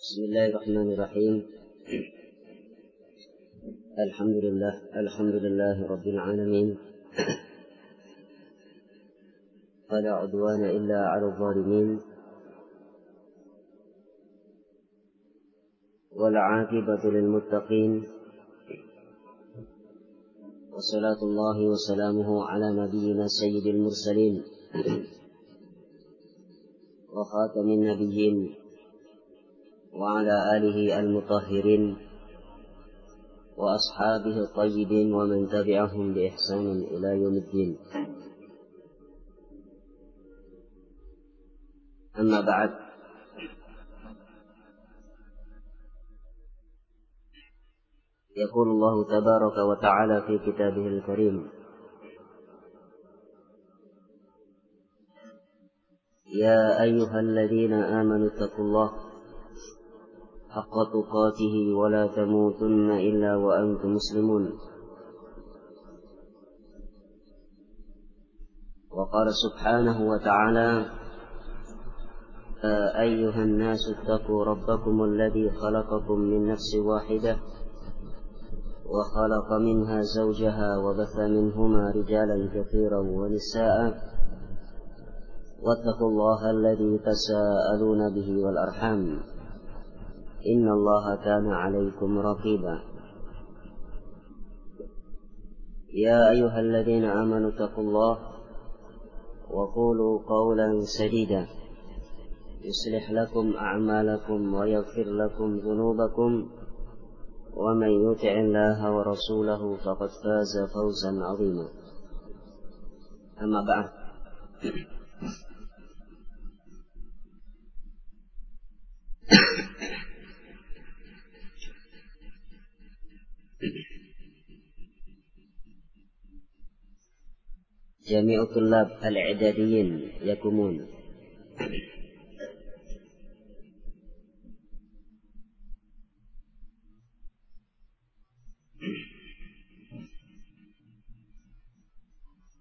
بسم الله الرحمن الرحيم. الحمد لله الحمد لله رب العالمين. ولا عدوان إلا على الظالمين. والعاقبة للمتقين. وصلاة الله وسلامه على نبينا سيد المرسلين. وخاتم النبيين. وعلى آله المطهرين وأصحابه الطيبين ومن تبعهم بإحسان إلى يوم الدين. أما بعد يقول الله تبارك وتعالى في كتابه الكريم يا أيها الذين آمنوا اتقوا الله حق تقاته ولا تموتن إلا وأنتم مسلمون. وقال سبحانه وتعالى أيها الناس اتقوا ربكم الذي خلقكم من نفس واحدة وخلق منها زوجها وبث منهما رجالا كثيرا ونساء. واتقوا الله الذي تساءلون به والأرحام. إن الله كان عليكم رقيبا. يا أيها الذين آمنوا اتقوا الله وقولوا قولا سديدا. يصلح لكم أعمالكم ويغفر لكم ذنوبكم. ومن يطع الله ورسوله فقد فاز فوزا عظيما. أما بعد. جميع الطلاب الإعداديين يقومون.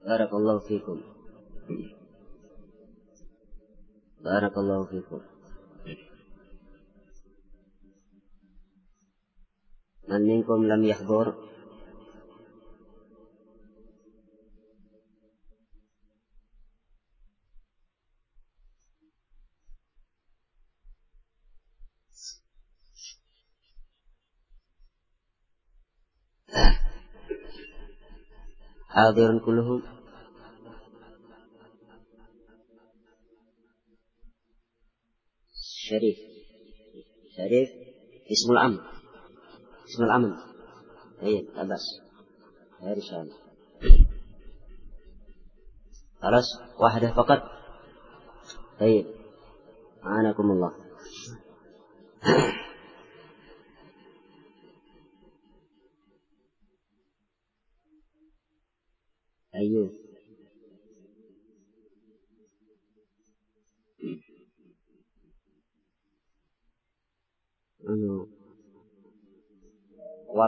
بارك الله فيكم. بارك الله فيكم. من منكم لم يحضر؟ حاضر كلهم شريف شريف اسم العم اسم العمل اي لا بأس غير رسالة خلاص واحدة فقط طيب أعانكم الله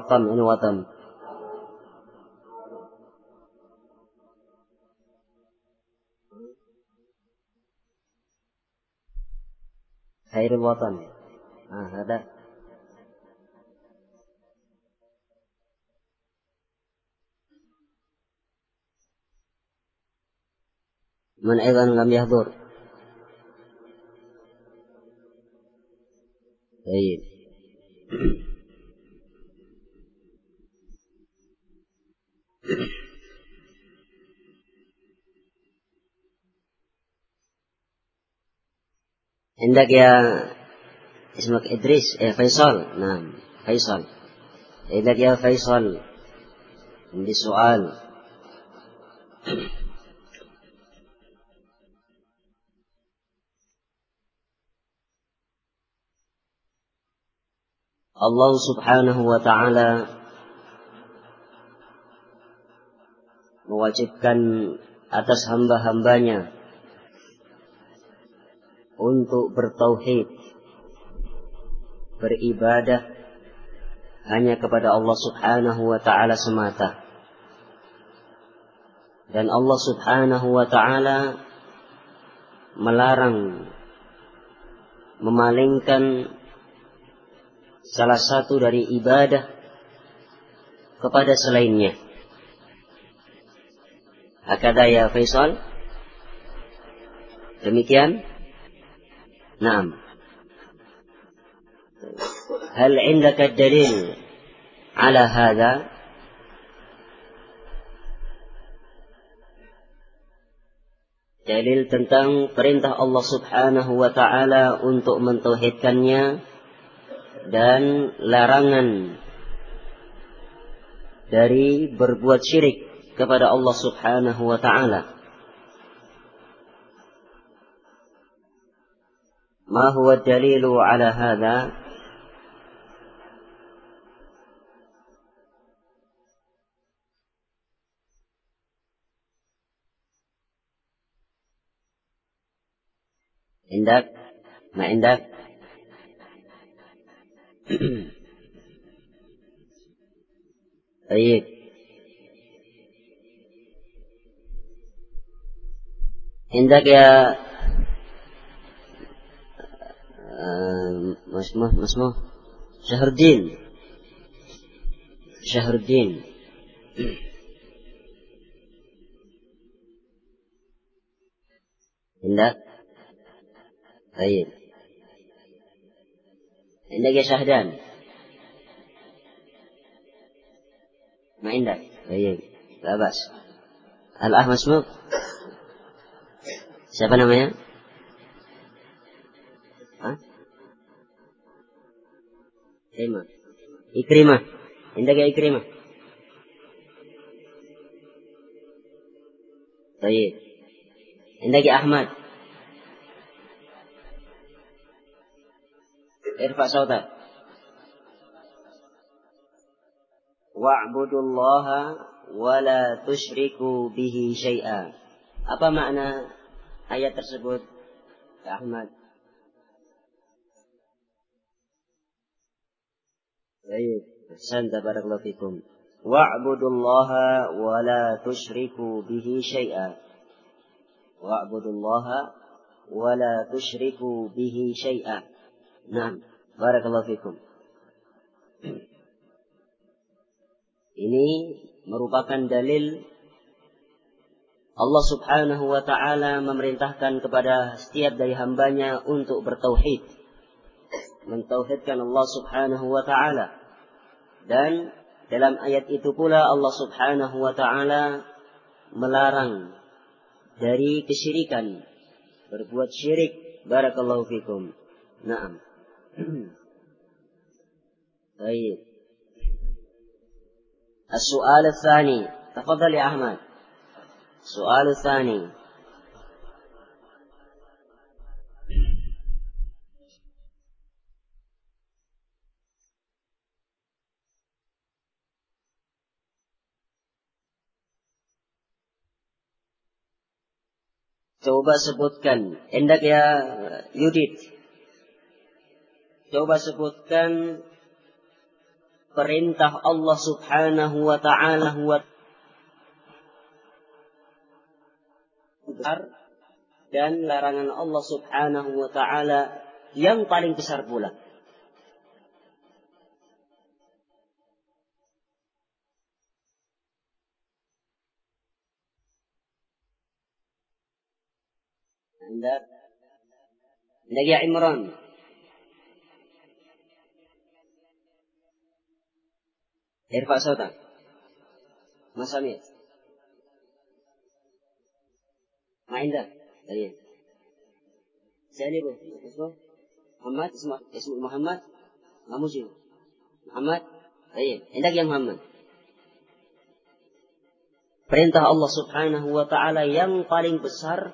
وطن أنه وطن خير الوطن آه هذا من أيضا لم يحضر طيب عندك يا اسمك إدريس إيه فيصل نعم فيصل عندك يا فيصل عندي سؤال Allah subhanahu wa ta'ala mewajibkan atas hamba-hambanya untuk bertauhid, beribadah hanya kepada Allah subhanahu wa ta'ala semata. Dan Allah subhanahu wa ta'ala melarang memalingkan salah satu dari ibadah kepada selainnya. Akada ya Faisal? Demikian? Naam. هل عندك الدليل على هذا dalil tentang perintah Allah Subhanahu wa taala untuk mentauhidkannya dan larangan dari berbuat syirik kepada Allah Subhanahu wa taala. ما هو الدليل على هذا عندك ما عندك طيب عندك يا ما اسمه ما اسمه؟ شهر الدين شهر الدين عندك؟ طيب. عندك يا شهدان. ما عندك؟ طيب. لا بأس. الأخ مسموك siapa namanya Hah? Ikrimah Ikrimah عندك يا إكرمة طيب عندك يا أحمد ارفع صوتك واعبدوا الله ولا تشركوا به شيئا apa makna ayat tersebut ya Ahmad Baik, santa barakallahu fikum. Wa'budu Allah wa la tusyriku bihi syai'a. Wa'budu Allah wa la tusyriku bihi syai'a. Naam. Barakallahu fikum. Ini merupakan dalil Allah subhanahu wa ta'ala memerintahkan kepada setiap dari hambanya untuk bertauhid. Mentauhidkan Allah subhanahu wa ta'ala. Dan dalam ayat itu pula Allah subhanahu wa ta'ala melarang dari kesyirikan. Berbuat syirik. Barakallahu fikum. Naam. Baik. As-soal al-thani. Tafadhal ya Ahmad. السؤال الثاني Coba sebutkan. Hendak ya Yudit. Coba sebutkan perintah Allah Subhanahu wa taala wa besar dan larangan Allah Subhanahu wa taala yang paling besar pula. Anda Anda ya Imran Irfa Sota Masamit. ما عندك طيب ثاني اسمه محمد اسمه اسمه محمد ما مجيب محمد طيب عندك يا محمد Perintah Allah subhanahu wa ta'ala yang paling besar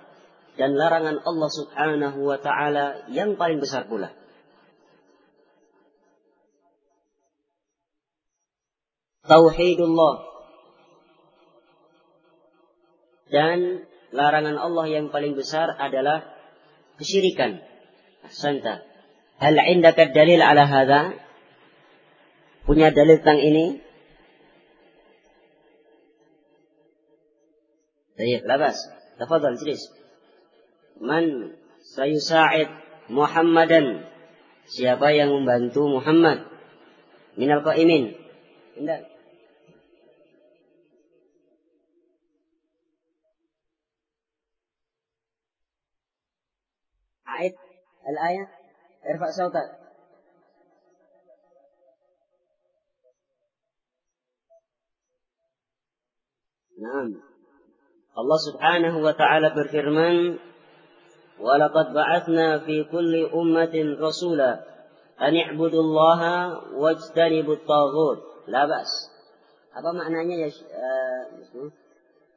dan larangan Allah subhanahu wa ta'ala yang paling besar pula. tauhidullah dan larangan Allah yang paling besar adalah kesyirikan. Santa. Hal indaka dalil ala hadha? Punya dalil tentang ini? Baik, labas. Tafadhal, jelis. Man sayusa'id Muhammadan? Siapa yang membantu Muhammad? Minal qaimin. Indah. أعد الآية. ارفع صوتك. نعم. الله سبحانه وتعالى بالفرمان ولقد بعثنا في كل أمة رسولا أن اعبدوا الله واجتنبوا الطاغوت. لا بأس. هذا maknanya ya uh,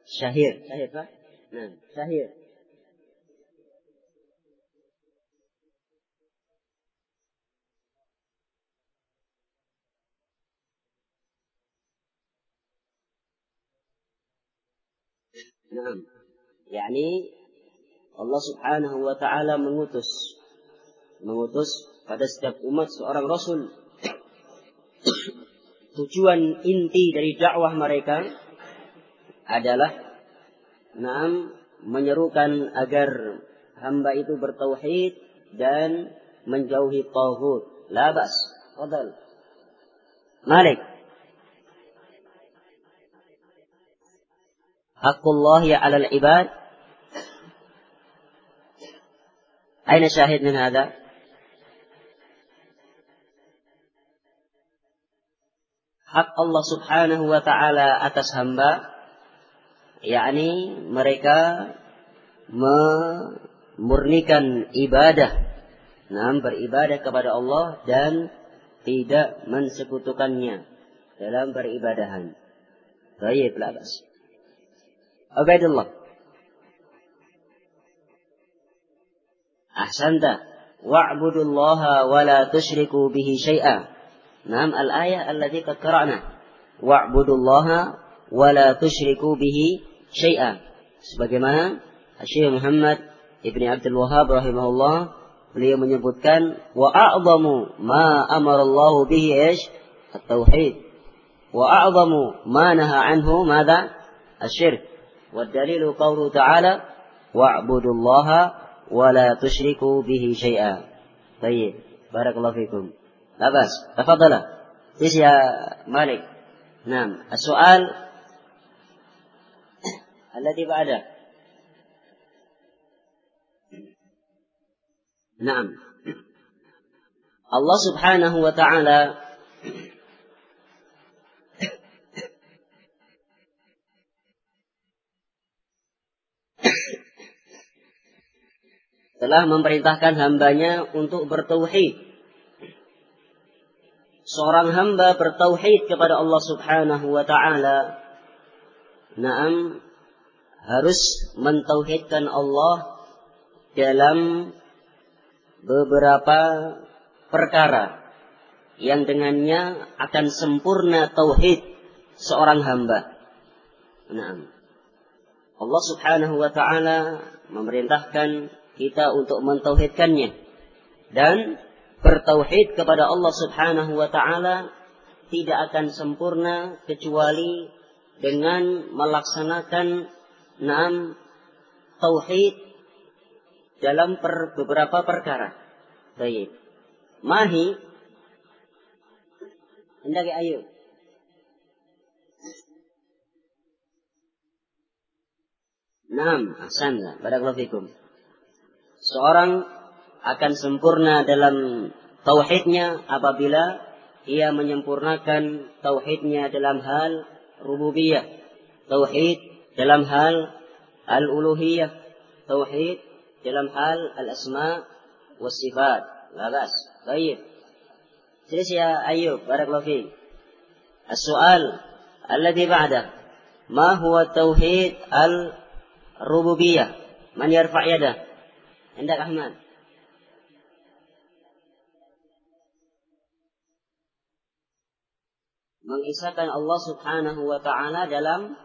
شهير شهير صح؟ نعم شهير Nah, yakni Allah Subhanahu wa taala mengutus mengutus pada setiap umat seorang rasul. Tujuan inti dari dakwah mereka adalah enam menyerukan agar hamba itu bertauhid dan menjauhi tauhid. Labas. Fadal. Malik. Haqqullah ya alal ibad. Aina syahid min hadha? Hak Allah subhanahu wa ta'ala atas hamba. yakni mereka memurnikan ibadah. Nah, beribadah kepada Allah dan tidak mensekutukannya dalam beribadahan. Baik, Labas. عبيد الله أحسنت واعبدوا الله ولا تشركوا به شيئا نعم الآية التي قد قرأنا واعبدوا الله ولا تشركوا به syai'an sebagaimana Syekh Muhammad Ibni Abdul Wahab rahimahullah beliau menyebutkan wa a'zamu ma amara Allah bihi ish at-tauhid wa a'zamu ma naha anhu madha asyirk والدليل قوله تعالى واعبدوا الله ولا تشركوا به شيئا. طيب بارك الله فيكم. لا بأس تفضل. إيش يا مالك؟ نعم السؤال الذي بعده. نعم. الله سبحانه وتعالى telah memerintahkan hambanya untuk bertauhid. Seorang hamba bertauhid kepada Allah Subhanahu wa taala. Naam harus mentauhidkan Allah dalam beberapa perkara yang dengannya akan sempurna tauhid seorang hamba. Naam. Allah Subhanahu wa taala memerintahkan kita untuk mentauhidkannya dan bertauhid kepada Allah Subhanahu wa taala tidak akan sempurna kecuali dengan melaksanakan enam tauhid dalam per, beberapa perkara. Baik. Mahi hendak ayo. Naam, ahsan. Barakallahu fikum Seorang akan sempurna dalam tauhidnya apabila ia menyempurnakan tauhidnya dalam hal rububiyah, tauhid dalam hal al-uluhiyah, tauhid dalam hal al-asma was sifat. Bagus. Baik. Terus ya Ayub, barakallahu fiik. As-su'al alladhi ba'da. Ma huwa tauhid al-rububiyah? Man yarfa' yadah? عندك أحمد mengisahkan Allah Subhanahu wa taala dalam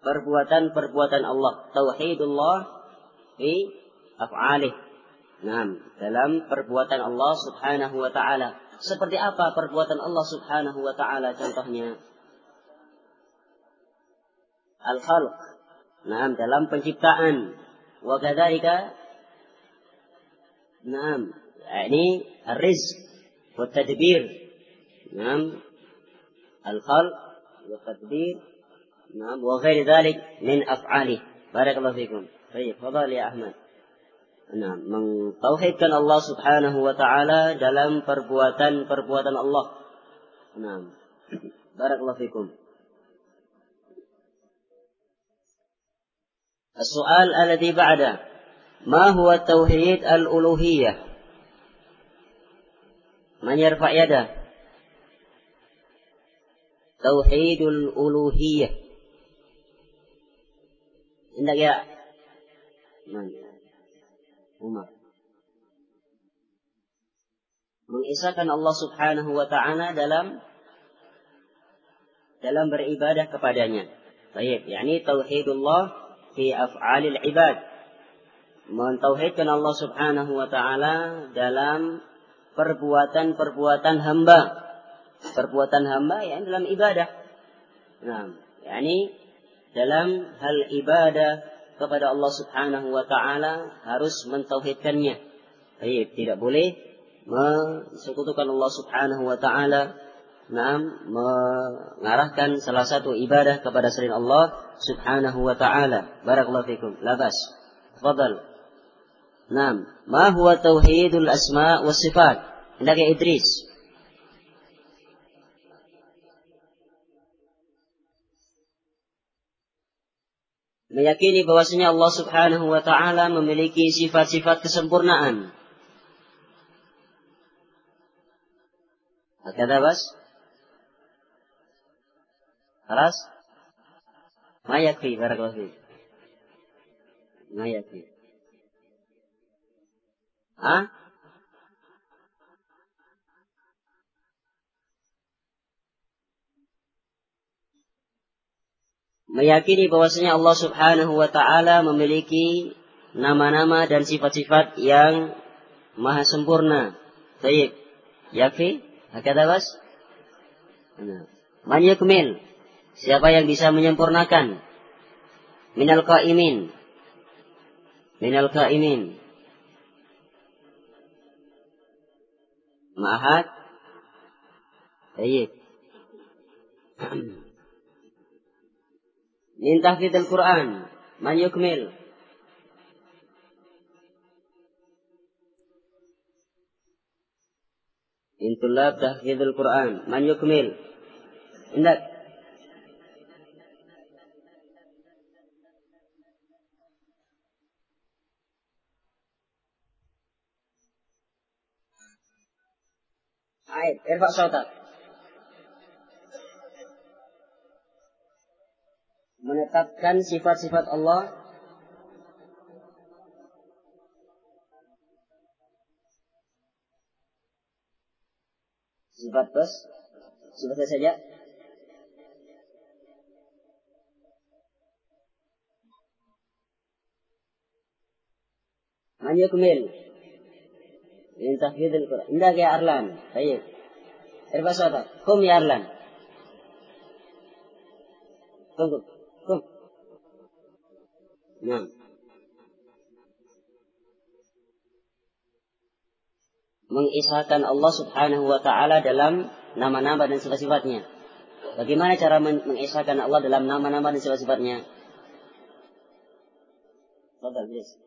perbuatan-perbuatan Allah. Tauhidullah fi af'alih. Nah, dalam perbuatan Allah Subhanahu wa taala. Seperti apa perbuatan Allah Subhanahu wa taala contohnya? Al-khalq. Nah, dalam penciptaan. وكذلك نعم يعني الرزق والتدبير نعم الخلق والتدبير نعم وغير ذلك من أفعاله بارك الله فيكم طيب فضل يا أحمد Nah, mentauhidkan Allah Subhanahu wa taala dalam perbuatan-perbuatan Allah. Nah, barakallahu fikum. السؤال الذي بعده ما هو التوحيد الألوهية من يرفع يده توحيد الألوهية عندك يا من Umar. Mengisahkan Allah Subhanahu wa taala dalam dalam beribadah kepadanya. Baik, yakni tauhidullah fi af'alil ibad. Mentauhidkan Allah Subhanahu wa taala dalam perbuatan-perbuatan hamba. Perbuatan hamba yang dalam ibadah. Nah, yakni dalam hal ibadah kepada Allah Subhanahu wa taala harus mentauhidkannya. Baik, tidak boleh mensekutukan Allah Subhanahu wa taala Naam mengarahkan salah satu ibadah kepada selain Allah Subhanahu wa taala. Barakallahu fikum. Labas. Tafadhal. Naam, ma huwa tauhidul asma was sifat? Hendak Idris. meyakini bahwasanya Allah Subhanahu wa taala memiliki sifat-sifat kesempurnaan. Hakada bas? Haras? Ma yakfi barakallahu fi. Ma yakfi. Ah? meyakini bahwasanya Allah Subhanahu wa taala memiliki nama-nama dan sifat-sifat yang maha sempurna. Baik. Yakfi? Hakada bas? Man yukmil? Siapa yang bisa menyempurnakan? Minal qaimin. Minal qaimin. Ma'ahad. Baik. Min tahfidil Quran. Man yukmil. Intulab tahfidil Quran. Man yukmil. Indah. عندك عيب ارفع صوتك menetapkan sifat-sifat Allah sifat bos sifatnya saja Man yukmil min tahfidil Quran. Indah ya Arlan. Baik. Irfa Kum ya Arlan. Tunggu. Nah. Mengisahkan Allah subhanahu wa ta'ala dalam nama-nama dan sifat-sifatnya. Bagaimana cara mengisahkan Allah dalam nama-nama dan sifat-sifatnya? Fadal, please.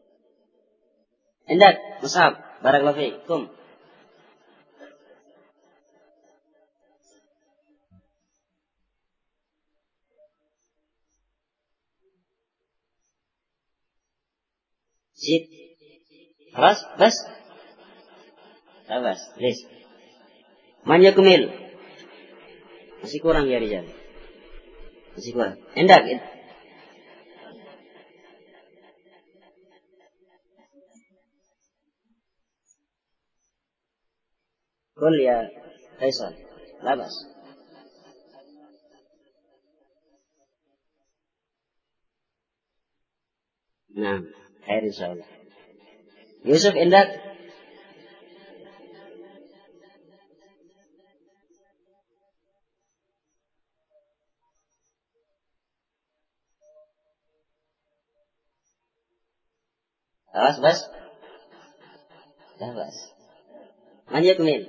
Indak, Musab, Barakallahu Kum. Zid. Ras, bas. Bas, lis. Manya kumil. Masih kurang ya Rizal. Masih kurang. Endak. Ya Faisal. Labas. Nah. Khair insyaallah. Yusuf Indak Awas bas. Dah bas. Man yakmil.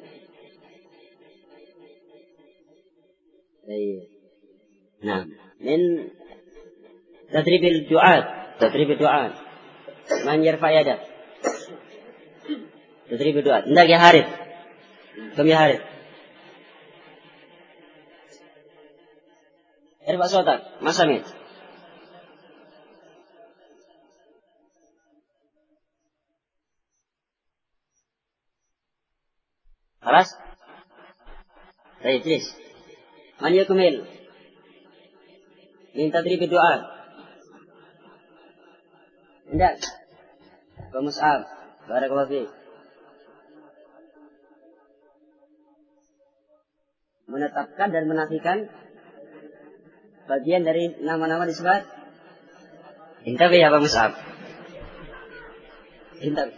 نعم من تدريب الدعاء تدريب الدعاء من يرفع يده تدريب الدعاء عندك يا حارث كم يا حارث ارفع صوتك ما سمعت خلاص طيب ليش من يكمل من تدريب الدعاء عندك ومصعب بارك الله فيك menetapkan dan menafikan bagian dari nama-nama disebut Intabi ya Pak Mus'ab Intabi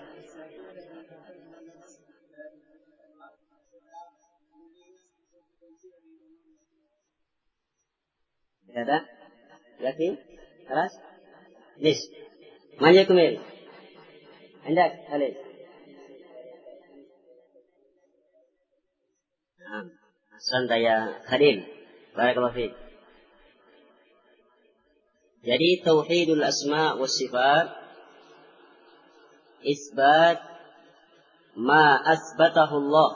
Ada? Lagi? Keras? Nis. Manja kumil. Hendak, Khalid. Hasan ya Khalil. Barakallahu fiik. Jadi tauhidul asma wa sifat isbat ma asbatahu Allah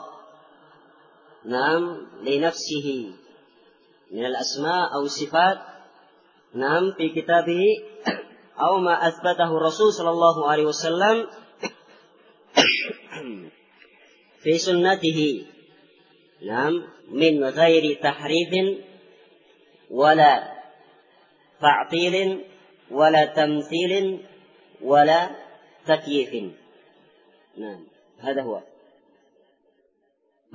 nam li من الأسماء أو الصفات نعم في كتابه أو ما أثبته الرسول صلى الله عليه وسلم في سنته نعم من غير تحريف ولا تعطيل ولا تمثيل ولا تكييف. نعم هذا هو.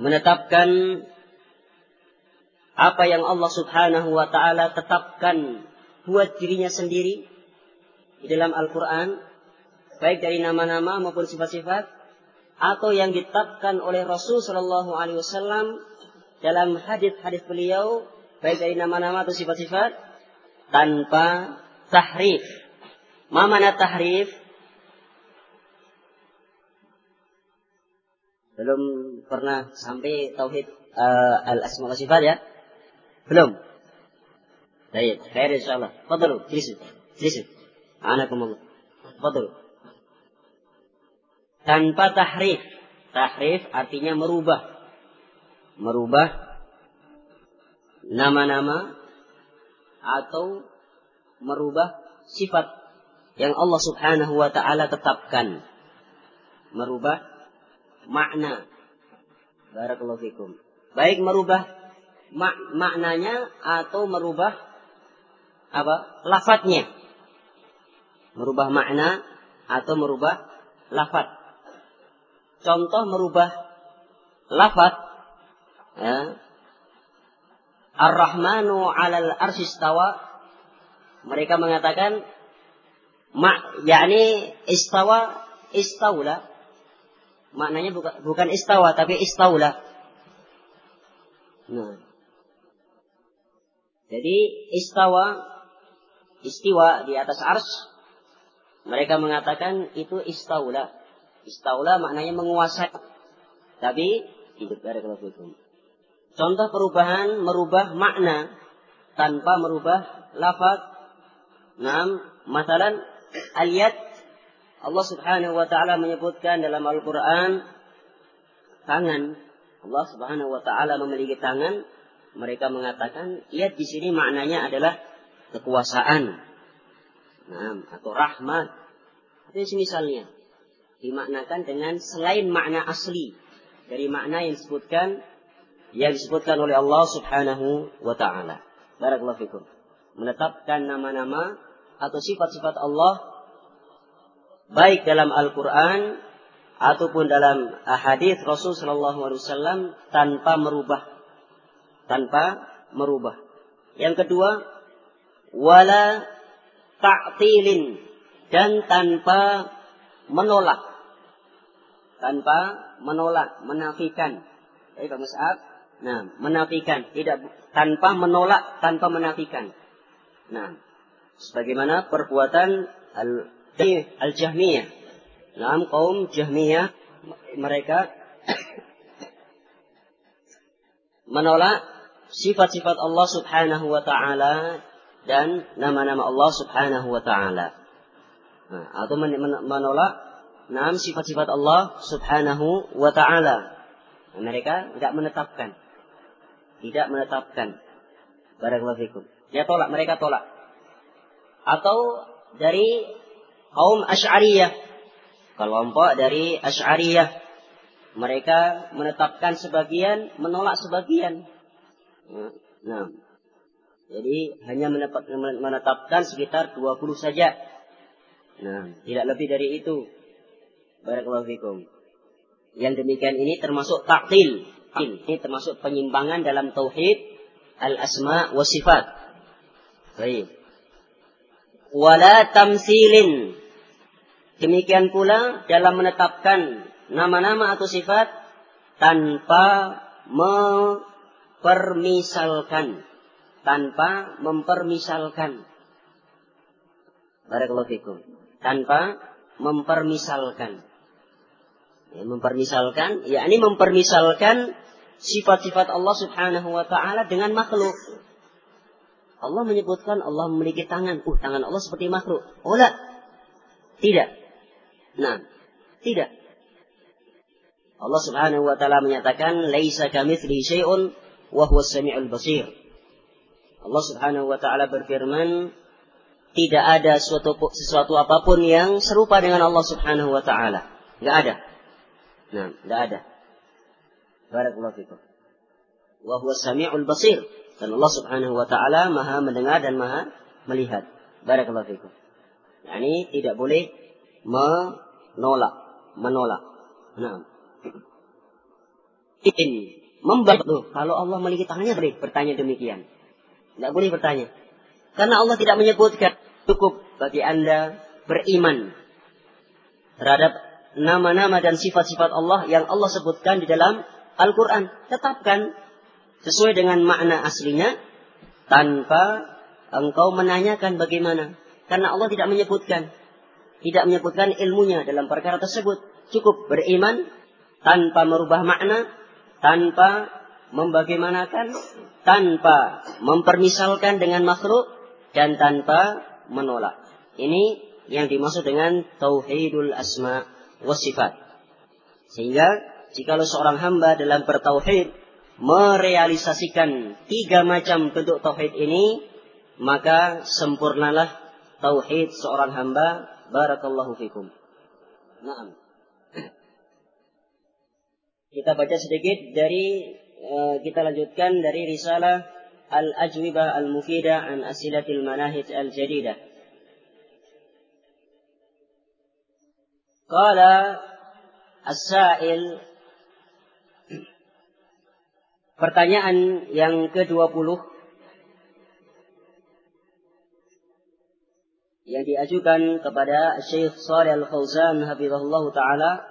menetapkan apa yang Allah Subhanahu wa taala tetapkan buat dirinya sendiri di dalam Al-Qur'an baik dari nama-nama maupun sifat-sifat atau yang ditetapkan oleh Rasul Shallallahu alaihi wasallam dalam hadis-hadis beliau baik dari nama-nama atau sifat-sifat tanpa tahrif. Ma mana tahrif? Belum pernah sampai tauhid uh, al-asma wa sifat ya. Belum. Baik khair insyaallah. Fadlu jlisu jlisu anakumullah. Fadlu. Tanpa tahrif. Tahrif artinya merubah. Merubah nama-nama atau merubah sifat yang Allah Subhanahu wa taala tetapkan. Merubah makna. Barakallahu fikum. Baik merubah mak maknanya atau merubah apa? Lafadznya. Merubah makna atau merubah lafad contoh merubah lafad ya. Ar-Rahmanu 'alal arsistawa mereka mengatakan mak yakni istawa istaula maknanya bukan bukan istawa tapi istaula nah jadi istawa, istiwa di atas ars, mereka mengatakan itu istaula. Istaula maknanya menguasai. Tapi. Contoh perubahan merubah makna tanpa merubah lafaz. Nam, masalan ayat Allah Subhanahu wa taala menyebutkan dalam Al-Qur'an tangan. Allah Subhanahu wa taala memiliki tangan mereka mengatakan lihat di sini maknanya adalah kekuasaan nah, atau rahmat itu misalnya dimaknakan dengan selain makna asli dari makna yang disebutkan yang disebutkan oleh Allah Subhanahu wa taala. Barakallahu fikum. Menetapkan nama-nama atau sifat-sifat Allah baik dalam Al-Qur'an ataupun dalam hadis Rasul sallallahu alaihi wasallam tanpa merubah tanpa merubah. Yang kedua, wala ta'tilin dan tanpa menolak. Tanpa menolak, menafikan. Jadi Pak Mus'ab, nah, menafikan, tidak tanpa menolak, tanpa menafikan. Nah, sebagaimana perbuatan al-Jahmiyah. Nah, kaum Jahmiyah mereka menolak sifat-sifat Allah Subhanahu wa taala dan nama-nama Allah Subhanahu wa taala. Nah, atau menolak enam sifat-sifat Allah Subhanahu wa taala. Nah, mereka tidak menetapkan. Tidak menetapkan. Barakallahu fikum. Dia tolak, mereka tolak. Atau dari kaum Asy'ariyah. Kelompok dari Asy'ariyah. Mereka menetapkan sebagian, menolak sebagian. Nah, jadi hanya menetapkan sekitar 20 saja. Nah, tidak lebih dari itu. Barakallahu fikum. Yang demikian ini termasuk taktil. Ini termasuk penyimpangan dalam tauhid al-asma wa sifat. Baik. Wala tamsilin. Demikian pula dalam menetapkan nama-nama atau sifat tanpa mempermisalkan tanpa mempermisalkan. Barakallahu. Tanpa mempermisalkan. Ya, mempermisalkan, yakni mempermisalkan sifat-sifat Allah Subhanahu wa taala dengan makhluk. Allah menyebutkan Allah memiliki tangan. Uh, tangan Allah seperti makhluk. Oh, tidak. Tidak. Nah, tidak. Allah Subhanahu wa taala menyatakan, "Laisa kamitslihi syai'un wa huwas samiul basir." Allah Subhanahu wa taala berfirman, tidak ada suatu sesuatu apa pun yang serupa dengan Allah Subhanahu wa taala. Enggak ada. Nah, enggak ada. Barakallahu fikum. Wa huwa samiul basir. Dan Allah Subhanahu wa taala Maha mendengar dan Maha melihat. Barakallahu fikum. Yani tidak boleh menolak, menolak. Nah. Ini membantu kalau Allah memiliki tangannya boleh bertanya demikian. Tidak boleh bertanya. Karena Allah tidak menyebutkan cukup bagi Anda beriman terhadap nama-nama dan sifat-sifat Allah yang Allah sebutkan di dalam Al-Quran. Tetapkan sesuai dengan makna aslinya tanpa engkau menanyakan bagaimana. Karena Allah tidak menyebutkan. Tidak menyebutkan ilmunya dalam perkara tersebut. Cukup beriman tanpa merubah makna, tanpa membagaimanakan tanpa mempermisalkan dengan makhluk dan tanpa menolak. Ini yang dimaksud dengan tauhidul asma wa sifat. Sehingga jika seorang hamba dalam bertauhid merealisasikan tiga macam bentuk tauhid ini, maka sempurnalah tauhid seorang hamba. Barakallahu fikum. Naam. Kita baca sedikit dari Eh, kita lanjutkan dari risalah Al-Ajwibah Al-Mufidah an Asilatil Manahij Al-Jadidah. Qala As-Sa'il Pertanyaan yang ke-20 yang diajukan kepada Syekh Shalih Al-Fauzan hafizahullah taala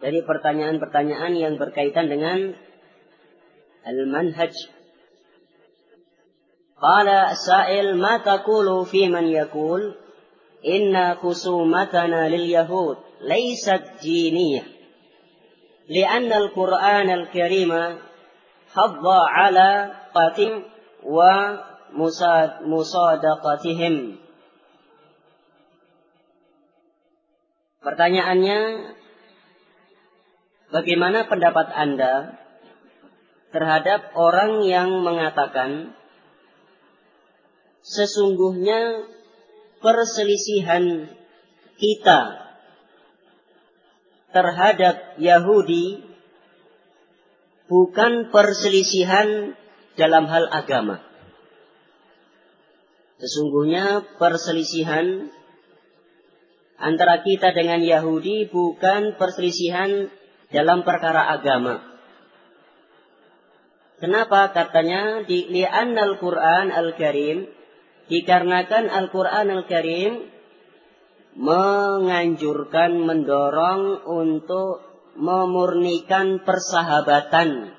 dari pertanyaan-pertanyaan yang berkaitan dengan المنهج قال السائل ما تقول في من يقول إن خصومتنا لليهود ليست دينية لأن القرآن الكريم حض على قتل ومصادقتهم Pertanyaannya, bagaimana pendapat Anda terhadap orang yang mengatakan sesungguhnya perselisihan kita terhadap Yahudi bukan perselisihan dalam hal agama. Sesungguhnya perselisihan antara kita dengan Yahudi bukan perselisihan dalam perkara agama. Kenapa katanya di li'annal Quran Al-Karim dikarenakan Al-Quran Al-Karim menganjurkan mendorong untuk memurnikan persahabatan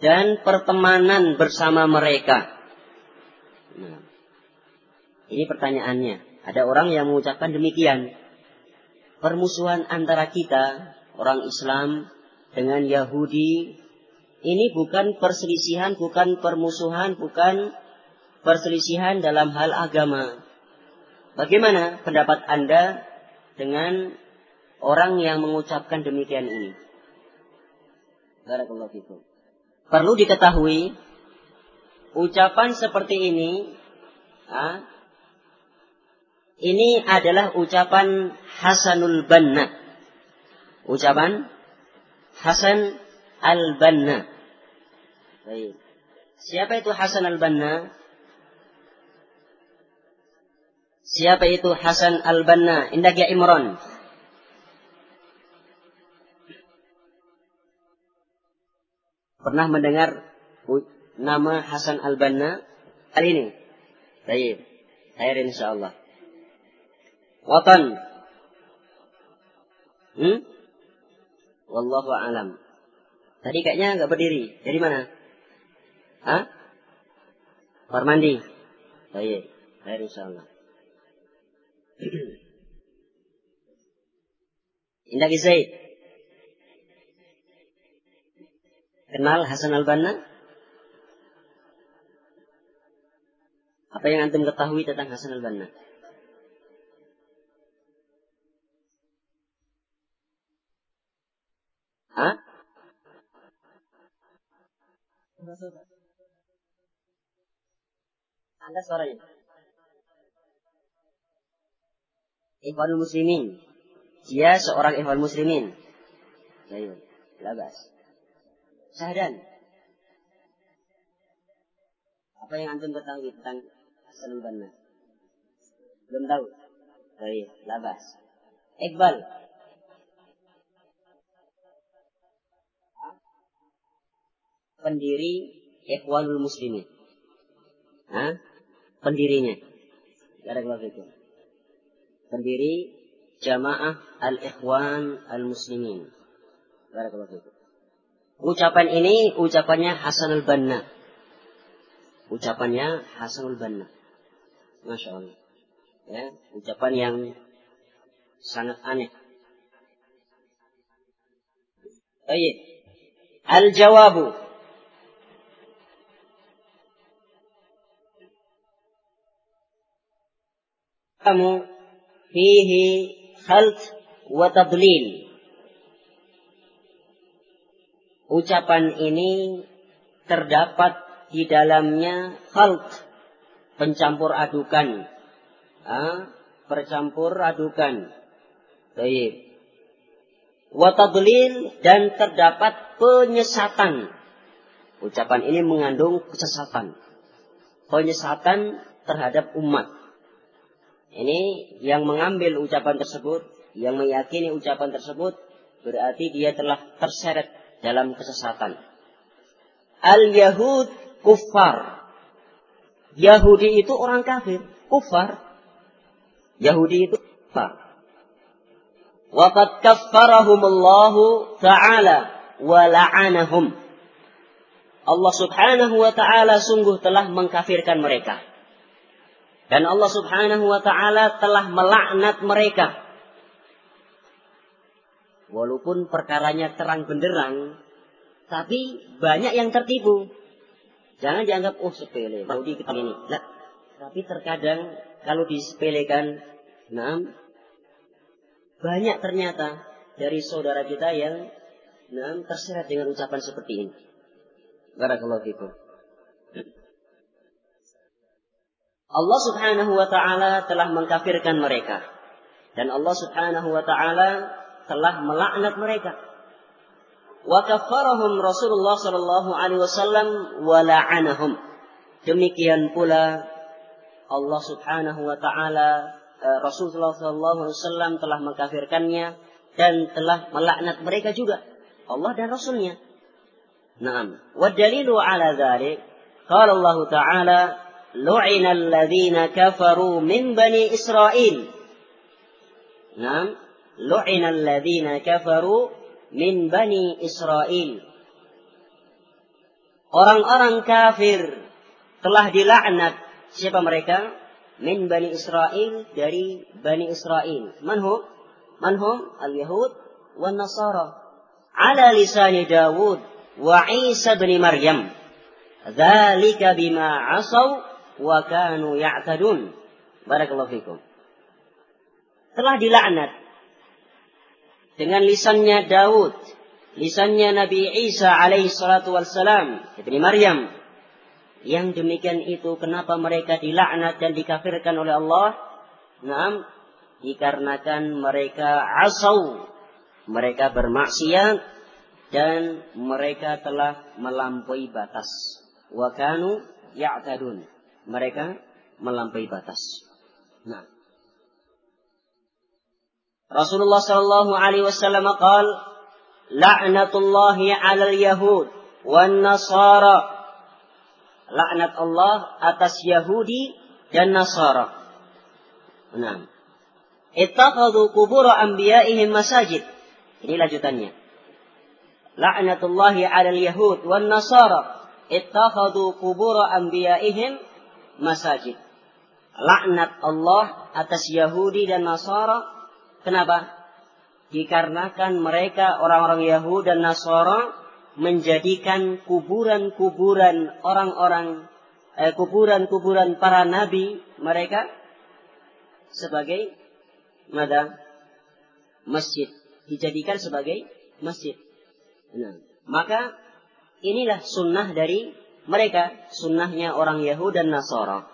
dan pertemanan bersama mereka. Nah, ini pertanyaannya. Ada orang yang mengucapkan demikian. Permusuhan antara kita, orang Islam, dengan Yahudi ini bukan perselisihan, bukan permusuhan, bukan perselisihan dalam hal agama. Bagaimana pendapat Anda dengan orang yang mengucapkan demikian ini? Barakallahu fikum. Perlu diketahui ucapan seperti ini ha, ini adalah ucapan Hasanul Banna. Ucapan Hasan Al-Banna. Baik. Siapa itu Hasan Al-Banna? Siapa itu Hasan Al-Banna? Indah ya Imran. Pernah mendengar nama Hasan Al-Banna? Kali ini. Baik. Khair insyaallah. Watan. Hmm? Wallahu alam. Tadi kayaknya nggak berdiri. Dari mana? Hah? Kamar mandi. Baik. Baik insyaallah. Indah Zaid. Kenal Hasan Al-Banna? Apa yang antum ketahui tentang Hasan Al-Banna? Hah? Anda suaranya. Ikhwanul Muslimin. Dia seorang Ikhwan Muslimin. Ayo, labas. Sahdan. Apa yang antum ketahui tentang Hasan Banna? Belum tahu. Baik, labas. Iqbal. Pendiri Ikhwanul Muslimin. Hah? Pendirinya. Barakallahu fikum. Pendiri Jamaah Al-Ikhwan Al-Muslimin. Barakallahu fikum. Ucapan ini ucapannya Hasan al-Banna. Ucapannya Hasan al-Banna. Masya Allah. Ya, ucapan yang sangat aneh. Baik. Al-jawabu kamu khalt wa tadlil. Ucapan ini terdapat di dalamnya khalt, pencampur adukan. Ah, percampur adukan. Baik. Wa tadlil dan terdapat penyesatan. Ucapan ini mengandung kesesatan. Penyesatan terhadap umat. Ini yang mengambil ucapan tersebut, yang meyakini ucapan tersebut, berarti dia telah terseret dalam kesesatan. Al-Yahud kufar. Yahudi itu orang kafir, kufar. Yahudi itu kufar. Waqad kaffarahumullahu ta'ala wa la'anahum. Allah subhanahu wa ta'ala sungguh telah mengkafirkan mereka. Dan Allah subhanahu wa ta'ala telah melaknat mereka. Walaupun perkaranya terang benderang, tapi banyak yang tertipu. Jangan dianggap, oh sepele, mau kita ini. Nah, tapi terkadang kalau disepelekan, nah, banyak ternyata dari saudara kita yang nah, terseret dengan ucapan seperti ini. Barakallahu fikum. Allah Subhanahu wa taala telah mengkafirkan mereka dan Allah Subhanahu wa taala telah melaknat mereka. Wa kaffarahum Rasulullah sallallahu alaihi wasallam wa la'anahum. Demikian pula Allah Subhanahu wa taala eh, Rasulullah sallallahu alaihi wasallam telah mengkafirkannya dan telah melaknat mereka juga. Allah dan Rasulnya. Naam. Wa dalilu ala dzalik qala Allah Ta'ala lu'ina alladhina kafaru min bani Israel. Naam, lu'ina alladhina kafaru min bani Israel. Orang-orang kafir telah dilaknat. Siapa mereka? Min bani Israel dari bani Israel. Manhum? Manhum al-Yahud wan Nasara. Ala lisani Dawud wa Isa bin Maryam. Dzalika bima asaw wa kanu ya'tadun. Barakallahu fikum. Telah dilaknat dengan lisannya Daud, lisannya Nabi Isa alaihi salatu wassalam, Ibni Maryam. Yang demikian itu kenapa mereka dilaknat dan dikafirkan oleh Allah? Naam, dikarenakan mereka asau, mereka bermaksiat dan mereka telah melampaui batas. Wa kanu ya'tadun. Mereka melampaui batas. Nah. Rasulullah sallallahu alaihi wasallam qaal la'natullahi 'alal yahud wan nasara laknat Allah atas Yahudi dan Nasara. Nah. Ittakhadhu kubur anbiya'ihim masajid. Ini lanjutannya. La'natullahi 'alal yahud wan nasara ittakhadhu kubur anbiya'ihim masajid. Laknat Allah atas Yahudi dan Nasara. Kenapa? Dikarenakan mereka orang-orang Yahudi dan Nasara menjadikan kuburan-kuburan orang-orang eh, kuburan-kuburan para nabi mereka sebagai mada masjid dijadikan sebagai masjid. Nah, maka inilah sunnah dari mereka, sunnahnya orang Yahudi dan Nasara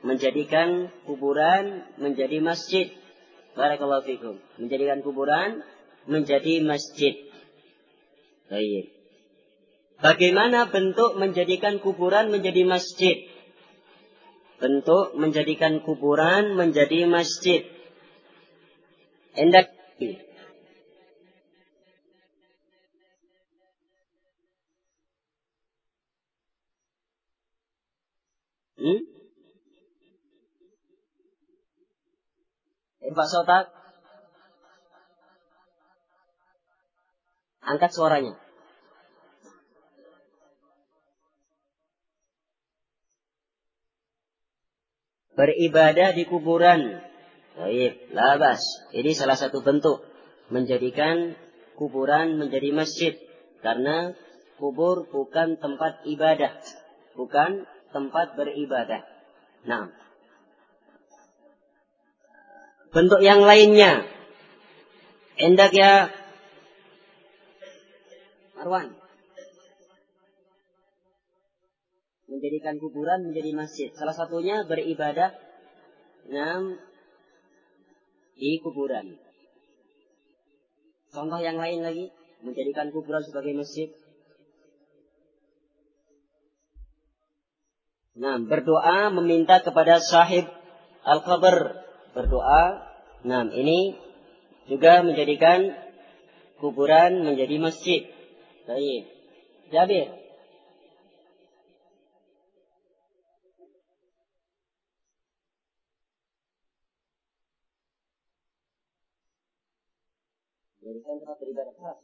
menjadikan kuburan menjadi masjid. Barakallahu fikum. Menjadikan kuburan menjadi masjid. Baik. Bagaimana bentuk menjadikan kuburan menjadi masjid? Bentuk menjadikan kuburan menjadi masjid. Hendak Hmm? Eh, Pak Sotak. Angkat suaranya. beribadah di kuburan. Baik, labas. Ini salah satu bentuk menjadikan kuburan menjadi masjid. Karena kubur bukan tempat ibadah. Bukan tempat beribadah. Nah. Bentuk yang lainnya. Endak ya Marwan. menjadikan kuburan menjadi masjid. Salah satunya beribadah nam di kuburan. Contoh yang lain lagi, menjadikan kuburan sebagai masjid. Nah, berdoa meminta kepada sahib al-qabr. Berdoa. Nah, ini juga menjadikan kuburan menjadi masjid. Baik. Jabir. Tempat beribadah?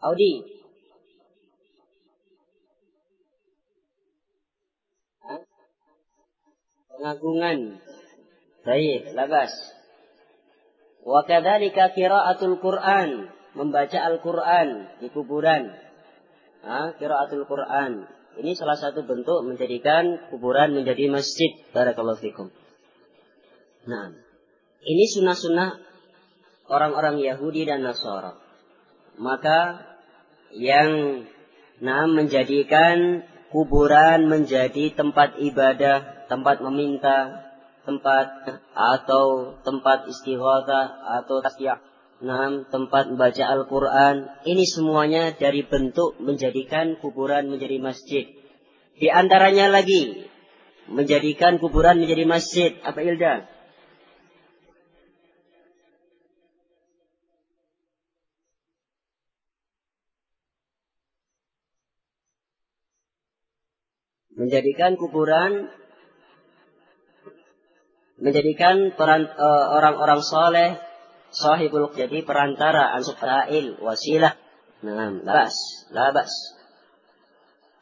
Audi. Pengagungan. Baik, labas. Wa kadzalika qiraatul Qur'an, membaca Al-Qur'an di kuburan. Ah, qiraatul Qur'an. Ini salah satu bentuk menjadikan kuburan menjadi masjid. Barakallahu fikum. Nah, ini sunnah-sunnah orang-orang Yahudi dan Nasara. Maka yang nah menjadikan kuburan menjadi tempat ibadah, tempat meminta, tempat atau tempat istighatsah atau tasyah, nah, tempat membaca Al-Qur'an, ini semuanya dari bentuk menjadikan kuburan menjadi masjid. Di antaranya lagi menjadikan kuburan menjadi masjid. Apa Ilda? menjadikan kuburan menjadikan e, orang-orang uh, soleh sahibul jadi perantara ansub wasilah. Nah labas labas.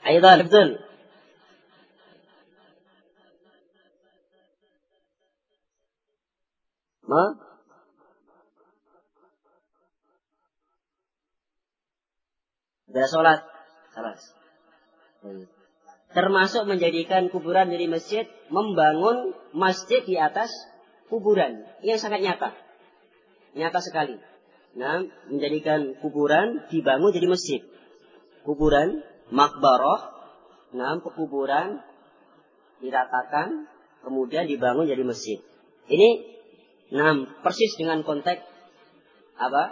Aidan betul ma? Ada sholat salat. Hmm. Termasuk menjadikan kuburan jadi masjid, membangun masjid di atas kuburan. Yang sangat nyata. Nyata sekali. Nah, menjadikan kuburan dibangun jadi masjid. Kuburan, makbaroh, nah, pekuburan diratakan, kemudian dibangun jadi masjid. Ini nah, persis dengan konteks apa?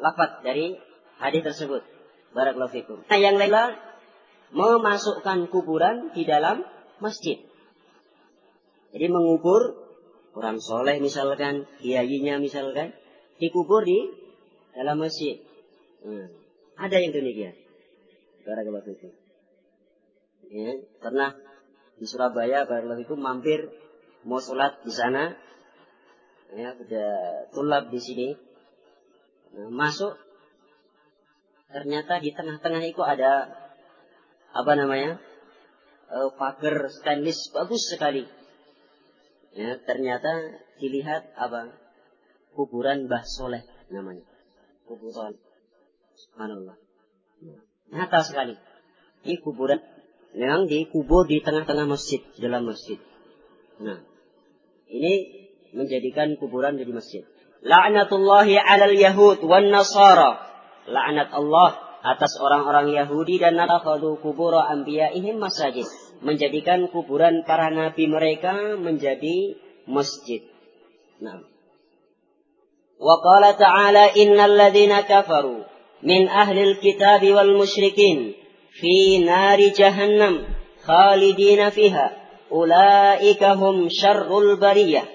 Lafat dari hadis tersebut. Barakallahu fikum. Nah, yang lainnya memasukkan kuburan di dalam masjid. Jadi mengubur orang soleh misalkan, kiainya misalkan, dikubur di dalam masjid. Hmm. Ada yang demikian. Barakallahu fikum. Ya, pernah di Surabaya barakallahu fikum mampir mau sholat di sana. Ya, ada tulab di sini. Nah, masuk ternyata di tengah-tengah itu ada apa namanya uh, pagar stainless bagus sekali. Ya, ternyata dilihat apa kuburan Mbah Soleh namanya. Kuburan. Subhanallah. Nyata sekali. Ini kuburan yang dikubur di tengah-tengah masjid, dalam masjid. Nah, ini menjadikan kuburan jadi masjid. La'natullahi 'alal yahud wan nasara laknat Allah atas orang-orang Yahudi dan natakhadu kubur anbiya'ihim masajid. Menjadikan kuburan para nabi mereka menjadi masjid. Nah. Wa qala ta'ala innal ladzina kafaru min ahli alkitab wal musyrikin fi nari jahannam khalidina fiha ulaika hum syarrul bariyah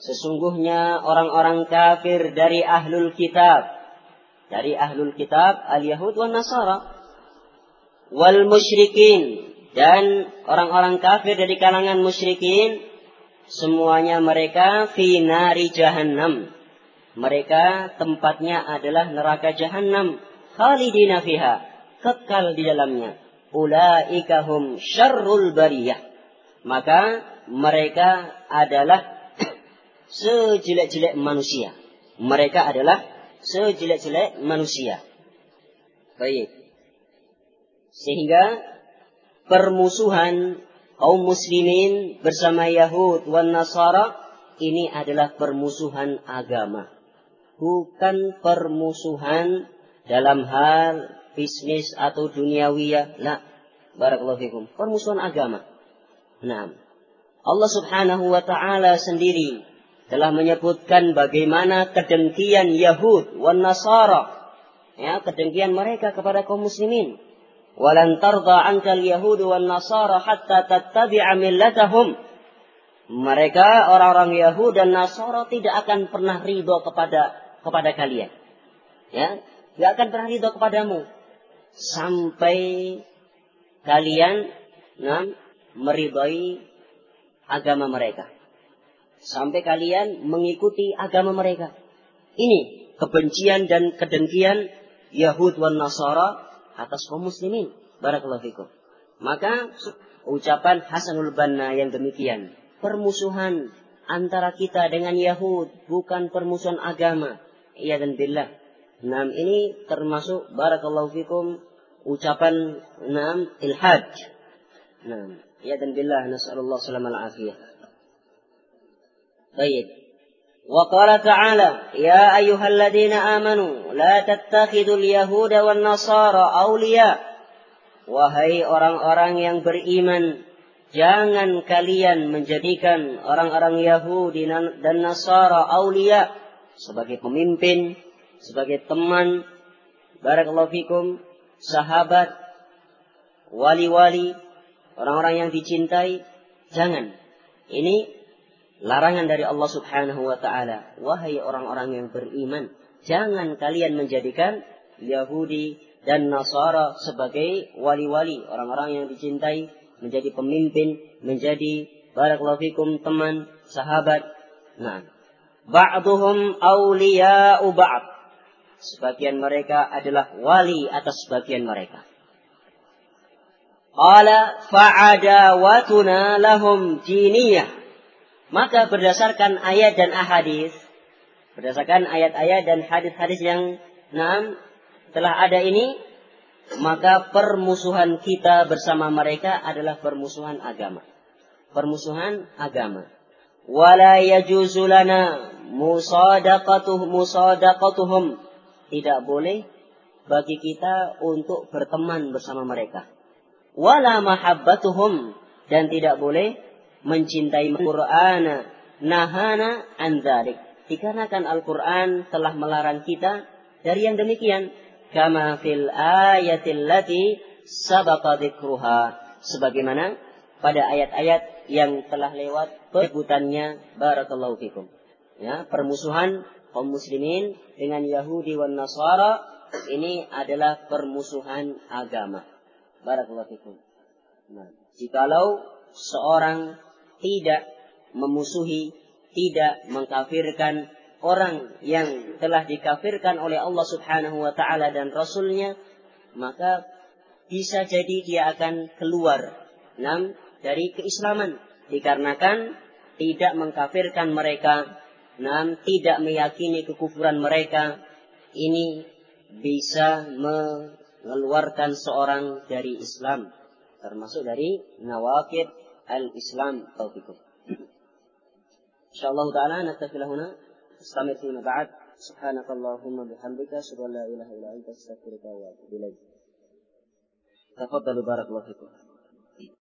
Sesungguhnya orang-orang kafir dari ahlul kitab dari ahlul kitab al-Yahud wal Nasara. Wal musyrikin. Dan orang-orang kafir dari kalangan musyrikin semuanya mereka fi nari jahannam. Mereka tempatnya adalah neraka jahannam. Khalidina fiha. Kekal di dalamnya. Ulaika hum syarrul bariyah. Maka mereka adalah sejelek-jelek manusia. Mereka adalah sejelek-jelek manusia. Baik. Sehingga permusuhan kaum muslimin bersama Yahud dan Nasara ini adalah permusuhan agama. Bukan permusuhan dalam hal bisnis atau duniawiyah. Nah, barakallahu fikum. Permusuhan agama. Nah, Allah subhanahu wa ta'ala sendiri telah menyebutkan bagaimana kedengkian Yahud wan Nasara. Ya kedengkian mereka kepada kaum muslimin. Walan tarda ankal yahud wan nasara hatta tattabi'a millatahum. Mereka orang-orang Yahud dan Nasara tidak akan pernah ridho kepada kepada kalian. Ya tidak akan pernah ridho kepadamu. Sampai kalian nah, meridhoi agama mereka sampai kalian mengikuti agama mereka. Ini kebencian dan kedengkian Yahud wan Nasara atas kaum muslimin. Barakallahu fikum. Maka ucapan Hasanul Banna yang demikian. Permusuhan antara kita dengan Yahud bukan permusuhan agama. Iya dan billah. Nah ini termasuk barakallahu fikum ucapan enam ilhad. Nah, ya dan billah nasallallahu alaihi afiyah. طيب وقال تعالى يا أيها الذين آمنوا لا تتخذوا اليهود والنصارى أولياء Wahai orang-orang yang beriman, jangan kalian menjadikan orang-orang Yahudi dan Nasara aulia sebagai pemimpin, sebagai teman, barakallahu fikum, sahabat, wali-wali, orang-orang yang dicintai, jangan. Ini larangan dari Allah Subhanahu wa taala, wahai orang-orang yang beriman, jangan kalian menjadikan Yahudi dan Nasara sebagai wali-wali, orang-orang yang dicintai, menjadi pemimpin, menjadi barakallahu fikum teman, sahabat. Nah, ba'duhum awliya'u ba'd. Sebagian mereka adalah wali atas sebagian mereka. Qala fa'adawatuna lahum jiniyah maka berdasarkan ayat dan ahadis, berdasarkan ayat-ayat dan hadis-hadis yang enam telah ada ini, maka permusuhan kita bersama mereka adalah permusuhan agama. Permusuhan agama. Wala yajuzu lana musadaqatuh musadaqatuhum. Tidak boleh bagi kita untuk berteman bersama mereka. Wala mahabbatuhum dan tidak boleh mencintai Al-Qur'an nahana an. Dikarenakan Al-Qur'an telah melarang kita dari yang demikian. Kama fil ayatil lati sabaqa dzikruha. Sebagaimana pada ayat-ayat yang telah lewat penyebutannya barakallahu fikum. Ya, permusuhan kaum muslimin dengan Yahudi dan Nasara ini adalah permusuhan agama. Barakallahu fikum. Nah, jikalau seorang tidak memusuhi, tidak mengkafirkan orang yang telah dikafirkan oleh Allah Subhanahu wa taala dan rasulnya, maka bisa jadi dia akan keluar enam dari keislaman dikarenakan tidak mengkafirkan mereka, enam tidak meyakini kekufuran mereka. Ini bisa mengeluarkan seorang dari Islam termasuk dari nawakid الإسلام توفيقكم إن شاء الله تعالى نتكل هنا. نستمر فيما بعد. سبحانك اللهم بحمدك أشهد أن لا إله إلا أنت أستغفرك وأتوب إليك. تفضلوا بارك الله فيكم.